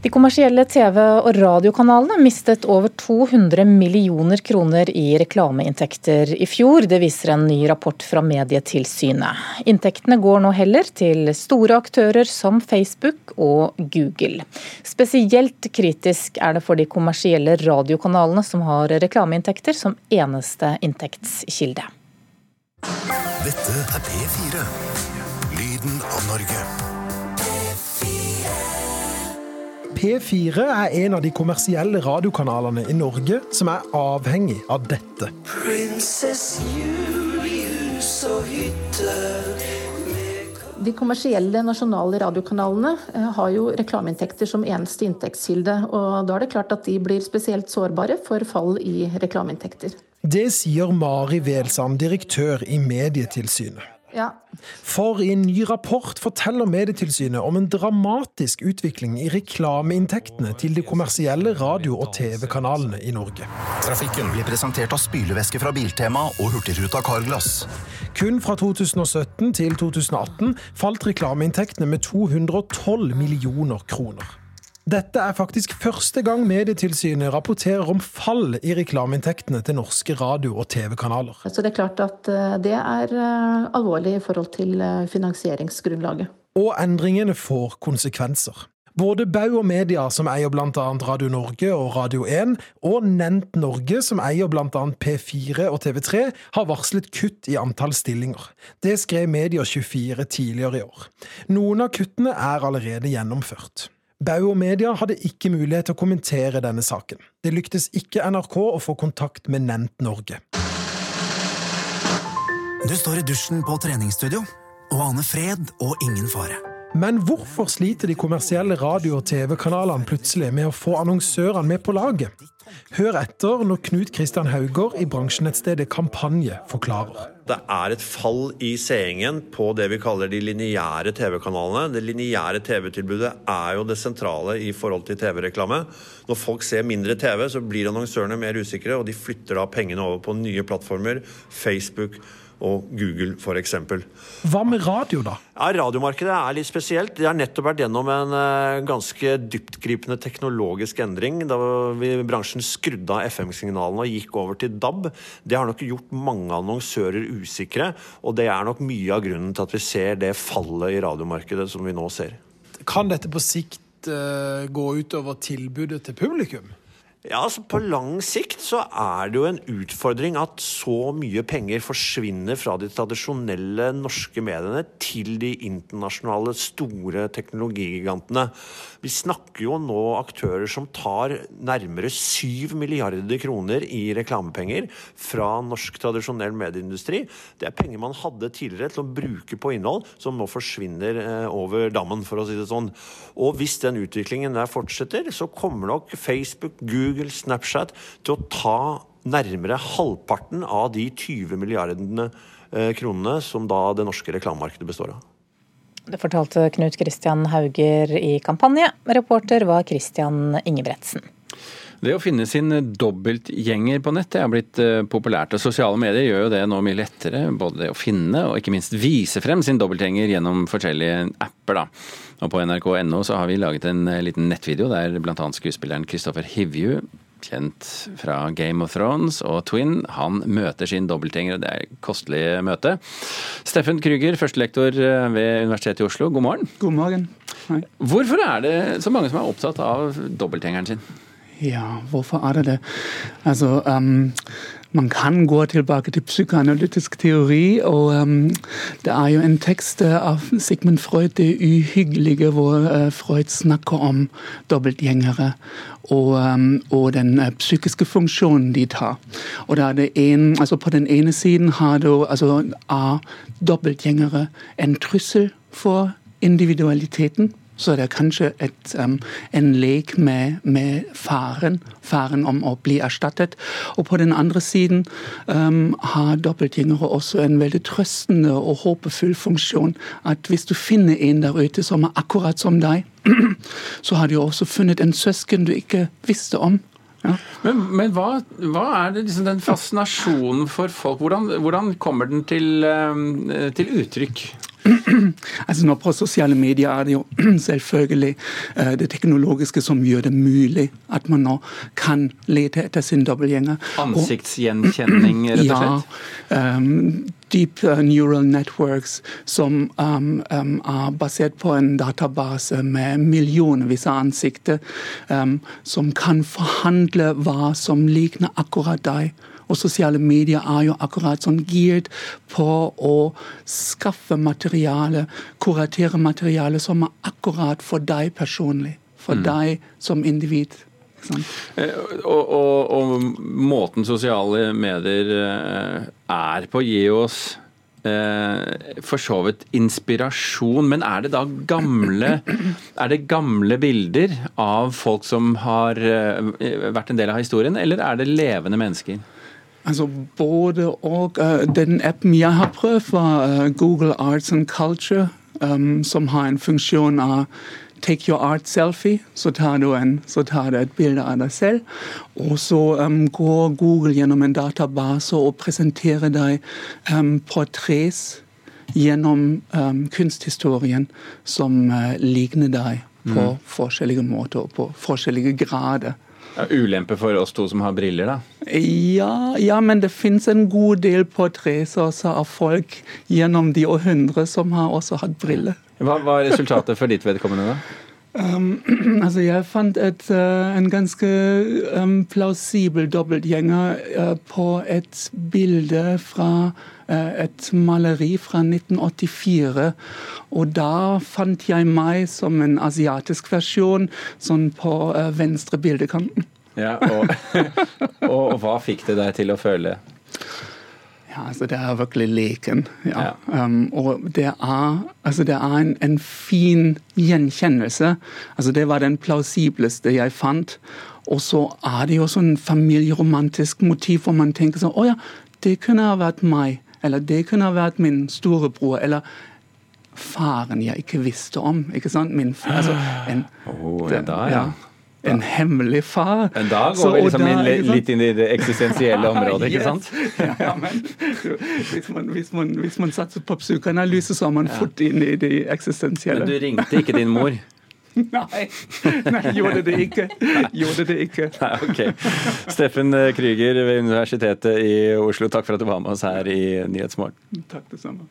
De kommersielle TV- og radiokanalene mistet over 200 millioner kroner i reklameinntekter i fjor. Det viser en ny rapport fra Medietilsynet. Inntektene går nå heller til store aktører som Facebook og Google. Spesielt kritisk er det for de kommersielle radiokanalene som har reklameinntekter som eneste inntektskilde. Dette er P4. Lyden av Norge. P4 er en av de kommersielle radiokanalene i Norge som er avhengig av dette. De kommersielle nasjonale radiokanalene eh, har jo reklameinntekter som eneste inntektskilde. og Da er det klart at de blir spesielt sårbare for fall i reklameinntekter. Det sier Mari Welsand, direktør i Medietilsynet. Ja, For i en ny rapport forteller Medietilsynet om en dramatisk utvikling i reklameinntektene til de kommersielle radio- og TV-kanalene i Norge. Trafikken blir presentert av spylevæske fra Biltema og Hurtigruta Carglass. Kun fra 2017 til 2018 falt reklameinntektene med 212 millioner kroner. Dette er faktisk første gang Medietilsynet rapporterer om fall i reklameinntektene til norske radio- og TV-kanaler. Så det er klart at eh, det er eh, alvorlig i forhold til eh, finansieringsgrunnlaget. Og endringene får konsekvenser. Både Bau og Media, som eier bl.a. Radio Norge og Radio 1, og Nent Norge, som eier bl.a. P4 og TV3, har varslet kutt i antall stillinger. Det skrev Media24 tidligere i år. Noen av kuttene er allerede gjennomført. Bau og Media hadde ikke mulighet til å kommentere denne saken. Det lyktes ikke NRK å få kontakt med Nent Norge. Du står i dusjen på treningsstudio og aner fred og ingen fare. Men hvorfor sliter de kommersielle radio- og TV-kanalene plutselig med å få annonsørene med på laget? Hør etter når Knut Kristian Haugård i bransjenettstedet Kampanje forklarer. Det er et fall i seingen på det vi kaller de lineære TV-kanalene. Det lineære TV-tilbudet er jo det sentrale i forhold til TV-reklame. Når folk ser mindre TV, så blir annonsørene mer usikre, og de flytter da pengene over på nye plattformer. Facebook og Google f.eks. Hva med radio, da? Ja, Radiomarkedet er litt spesielt. Det har nettopp vært gjennom en eh, ganske dyptgripende teknologisk endring da vi, bransjen skrudde av FM-signalene og gikk over til DAB. Det har nok gjort mange annonsører usikre, og det er nok mye av grunnen til at vi ser det fallet i radiomarkedet som vi nå ser. Kan dette på sikt uh, gå utover tilbudet til publikum? Ja, altså På lang sikt så er det jo en utfordring at så mye penger forsvinner fra de tradisjonelle norske mediene til de internasjonale store teknologigigantene. Vi snakker jo nå aktører som tar nærmere 7 milliarder kroner i reklamepenger fra norsk tradisjonell medieindustri. Det er penger man hadde tidligere til å bruke på innhold, som nå forsvinner eh, over dammen, for å si det sånn. Og hvis den utviklingen der fortsetter, så kommer nok Facebook, Google, Snapchat til å ta nærmere halvparten av de 20 milliardene eh, kronene som da det norske reklamemarkedet består av. Det fortalte Knut Kristian Hauger i Kampanje. Reporter var Christian Ingebretsen. Det å finne sin dobbeltgjenger på nett det er blitt eh, populært. og Sosiale medier gjør jo det nå mye lettere. Både det å finne og ikke minst vise frem sin dobbeltgjenger gjennom forskjellige apper. da. Og På nrk.no så har vi laget en eh, liten nettvideo der bl.a. skuespilleren Kristoffer Hivju kjent fra Game of Thrones og Twin. Han møter sin dobbeltgjenger, og det er et kostelig møte. Steffen Krüger, førstelektor eh, ved Universitetet i Oslo, god morgen. God morgen. Hei. Hvorfor er det så mange som er opptatt av dobbeltgjengeren sin? Ja, hvorfor er det det? Altså, um, man kan gå tilbake til psykoanalytisk teori, og um, det er jo en tekst av Sigmund Freud, 'Det uhyggelige', hvor uh, Freud snakker om dobbeltgjengere og, og den uh, psykiske funksjonen de tar. Og da er det en, altså På den ene siden har du, altså, er dobbeltgjengere en trussel for individualiteten. Så det er kanskje et, um, en lek med, med, faren, faren om å bli erstattet. Og på den andre siden um, har dobbeltgjengere også en veldig trøstende og håpefull funksjon. At hvis du finner en der ute som er akkurat som deg, så har du også funnet en søsken du ikke visste om. Ja. Men, men hva, hva, er det liksom den fascinasjonen for folk? Hvordan, hvordan kommer den til, til uttrykk? altså nå På sosiale medier er det jo selvfølgelig uh, det teknologiske som gjør det mulig at man nå kan lete etter sin dobbeltgjenger. Ansiktsgjenkjenning, rett og slett? Ja. Um, deep uh, neural networks som um, um, er basert på en database med millionvis av ansikter, um, som kan forhandle hva som likner akkurat deg. Og sosiale medier er jo akkurat sånn giret på å skaffe materiale, kuratere materiale som er akkurat for deg personlig. For mm. deg som individ. Sånn. og, og, og, måten sosiale medier eh, er på, gir oss eh, for så vidt inspirasjon. Men er det da gamle, er det gamle bilder av folk som har vært en del av historien, eller er det levende mennesker? Altså Både og. Den appen jeg har prøvd, var Google Arts and Culture, um, som har en funksjon av Take your art selfie, så tar du, en, så tar du et bilde av deg selv. Og så um, går Google gjennom en database og presenterer deg um, portrets gjennom um, kunsthistorien som uh, ligner deg på mm. forskjellige måter og på forskjellige grader. Ja, ulempe for oss to som har briller, da? Ja, ja men det finnes en god del portretter også av folk gjennom de århundrer som har også hatt briller. Hva var resultatet for ditt vedkommende, da? Um, altså jeg fant et, uh, en ganske um, plausibel dobbeltgjenger uh, på et bilde fra uh, et maleri fra 1984. Og da fant jeg meg som en asiatisk versjon, sånn på venstre bildekanten. Ja, og, og, og hva fikk det deg til å føle? Ja, altså Det er virkelig leken. Ja. ja. Um, og det er, altså det er en, en, fin gjenkjennelse. Altså Det var den plausibleste jeg fant. Og så er det jo sånn familieromantisk motiv hvor man tenker sånn Å ja, det kunne ha vært meg. Eller det kunne ha vært min storebror. Eller faren jeg ikke visste om. ikke sant? Min, altså, en, oh, da, ja. Ja en hemmelig far. Men da går så, vi liksom da, inn, litt inn i det eksistensielle området, ikke sant? ja, men hvis man, hvis, man, hvis man, satser på psykoanalyse, så er man fort inn i det eksistensielle. Men du ringte ikke din mor? Nei, nei, gjorde det ikke. Gjorde det ikke. Nei, ok. Steffen Krüger ved Universitetet i Oslo, takk for at du var med oss her i Nyhetsmorgen. Takk det samme.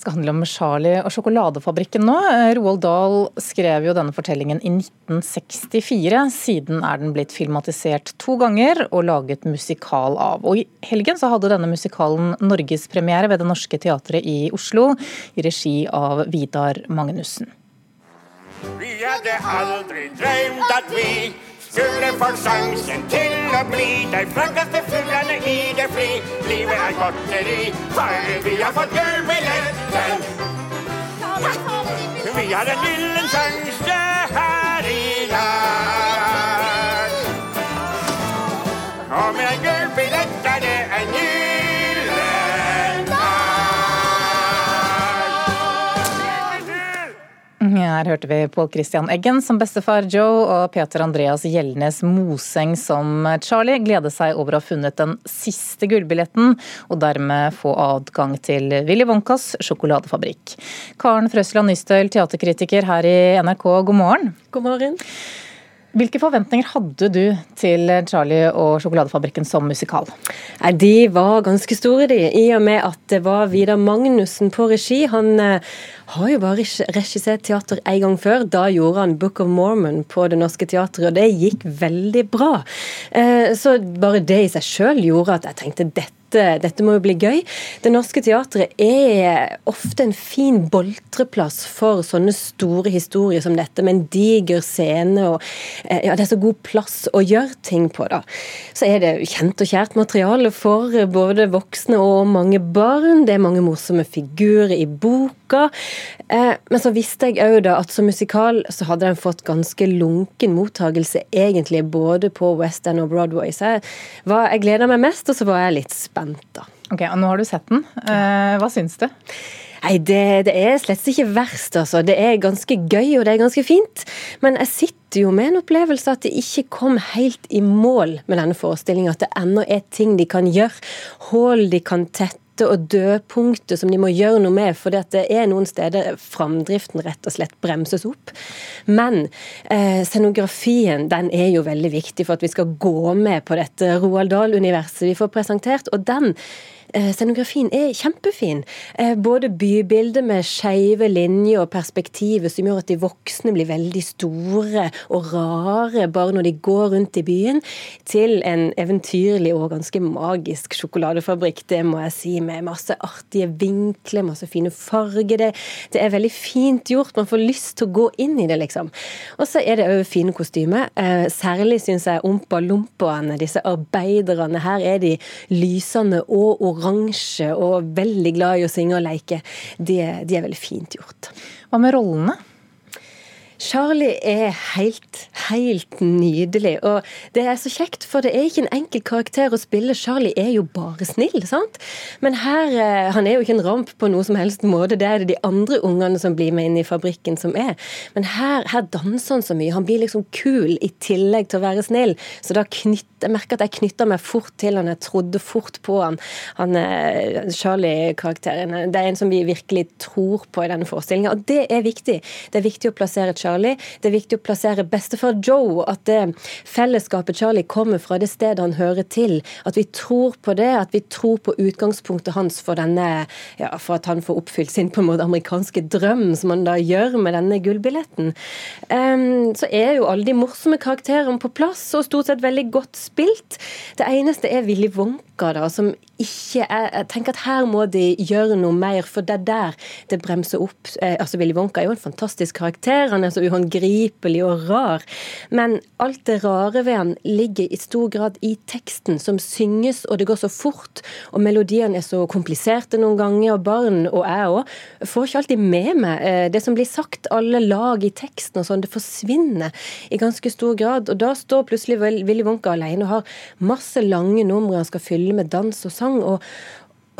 Skal handle om Charlie og sjokoladefabrikken nå. Roald Dahl skrev jo denne fortellingen i 1964. Siden er den blitt filmatisert to ganger og laget musikal av. Og I helgen så hadde denne musikalen norgespremiere ved Det Norske Teatret i Oslo, i regi av Vidar Magnussen. Vi hadde aldri drømt at vi skulle få sjansen til å bli de frankeste fuglene i det fri. Livet er godteri, for vi har fått gullbilletten. Vi har en gyllen sjanse her i dag. Og med gullbillett Her hørte vi Pål Christian Eggen som bestefar Joe og Peter Andreas Gjelnes Moseng som Charlie gleder seg over å ha funnet den siste gullbilletten, og dermed få adgang til Willy Wonkas sjokoladefabrikk. Karen Frøsland Nystøl, teaterkritiker her i NRK, god morgen. God morgen. Hvilke forventninger hadde du til Charlie og sjokoladefabrikken som musikal? De var ganske store, de. I og med at det var Vidar Magnussen på regi. Han eh, har jo bare regissert teater en gang før. Da gjorde han Book of Mormon på Det Norske Teatret, og det gikk veldig bra. Eh, så bare det i seg sjøl gjorde at jeg tenkte dette dette, dette må jo bli gøy. Det Norske Teatret er ofte en fin boltreplass for sånne store historier som dette, med en diger scene og eh, ja, det er så god plass å gjøre ting på, da. Så er det kjent og kjært materiale for både voksne og mange barn. Det er mange morsomme figurer i boka. Eh, men så visste jeg òg at som musikal så hadde den fått ganske lunken mottagelse, egentlig, både på West End og Broadway. Så jeg, var, jeg gleda meg mest, og så var jeg litt spent, da. Ok, og Nå har du sett den. Eh, hva syns du? Nei, det, det, er slett ikke verst, altså. Det er ganske gøy, og det er ganske fint. Men jeg sitter jo med en opplevelse at de ikke kom helt i mål med denne forestillinga. At det ennå er ting de kan gjøre, hull de kan tette og dødpunkter som de må gjøre noe med, for det er noen steder framdriften rett og slett bremses opp. Men eh, scenografien den er jo veldig viktig for at vi skal gå med på dette Roald Dahl-universet vi får presentert. og den scenografien er kjempefin. Eh, både bybildet med skeive linjer og perspektivet som gjør at de voksne blir veldig store og rare bare når de går rundt i byen, til en eventyrlig og ganske magisk sjokoladefabrikk, det må jeg si, med masse artige vinkler, masse fine farger. Det, det er veldig fint gjort. Man får lyst til å gå inn i det, liksom. Og så er det òg fine kostymer. Eh, særlig syns jeg ompa-lompaene, disse arbeiderne. Her er de lysende og oransje oransje og veldig glad i å synge og leke, det, de er veldig fint gjort. Hva med rollene? Charlie er helt, helt nydelig. Og det er så kjekt, for det er ikke en enkel karakter å spille. Charlie er jo bare snill, sant? Men her eh, Han er jo ikke en ramp på noe som helst måte. Det er det de andre ungene som blir med inn i fabrikken, som er. Men her, her danser han så mye. Han blir liksom kul i tillegg til å være snill. Så da knytter jeg merker at jeg knytter meg fort til han. Jeg trodde fort på han. han eh, Charlie-karakteren. Det er en som vi virkelig tror på i denne forestillinga. Og det er viktig. Det er viktig å plassere Charlie Charlie. Det er viktig å plassere bestefar Joe, at det fellesskapet Charlie kommer fra det stedet han hører til. At vi tror på det, at vi tror på utgangspunktet hans for denne ja, for at han får oppfylt sin på en måte amerikanske drøm, som han da gjør med denne gullbilletten. Um, så er jo alle de morsomme karakterene på plass, og stort sett veldig godt spilt. Det eneste er Willy Wonka, da, som ikke er Jeg tenker at her må de gjøre noe mer, for det er der det bremser opp. Eh, altså Willy Wonka er jo en fantastisk karakter. Han er så uhåndgripelig og rar. Men alt det rare ved han ligger i stor grad i teksten, som synges, og det går så fort. Og melodiene er så kompliserte noen ganger, og barn, og jeg òg, får ikke alltid med meg eh, det som blir sagt. Alle lag i teksten og sånn, det forsvinner i ganske stor grad. Og da står plutselig Willy Wonka alene og har masse lange numre han skal fylle med dans og sang. og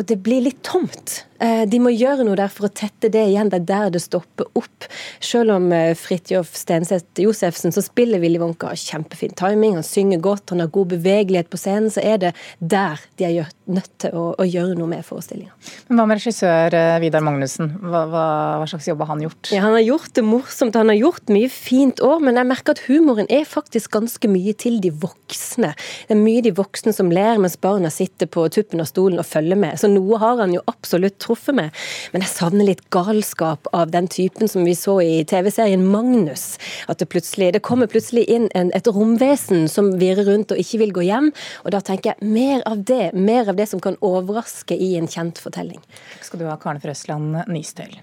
og det blir litt tomt. Eh, de må gjøre noe der for å tette det igjen. Det er der det stopper opp. Selv om eh, Fridtjof Stenseth Josefsen, så spiller Willy Wonka kjempefin timing, han synger godt, han har god bevegelighet på scenen, så er det der de er nødt til å, å gjøre noe med forestillinga. Men hva med regissør eh, Vidar Magnussen, hva, hva, hva, slags jobb har han gjort? Ja, Han har gjort det morsomt, han har gjort mye fint òg, men jeg merker at humoren er faktisk ganske mye til de voksne. Det er mye de voksne som ler, mens barna sitter på tuppen av stolen og følger med. Så noe har han jo absolutt truffet med. Men jeg savner litt galskap av den typen som vi så i TV-serien Magnus. At det plutselig det kommer plutselig inn en, et romvesen som virrer rundt og ikke vil gå hjem. Og da tenker jeg mer av det. Mer av det som kan overraske i en kjent fortelling. Skal du ha, Karen Frøsland Nystøl.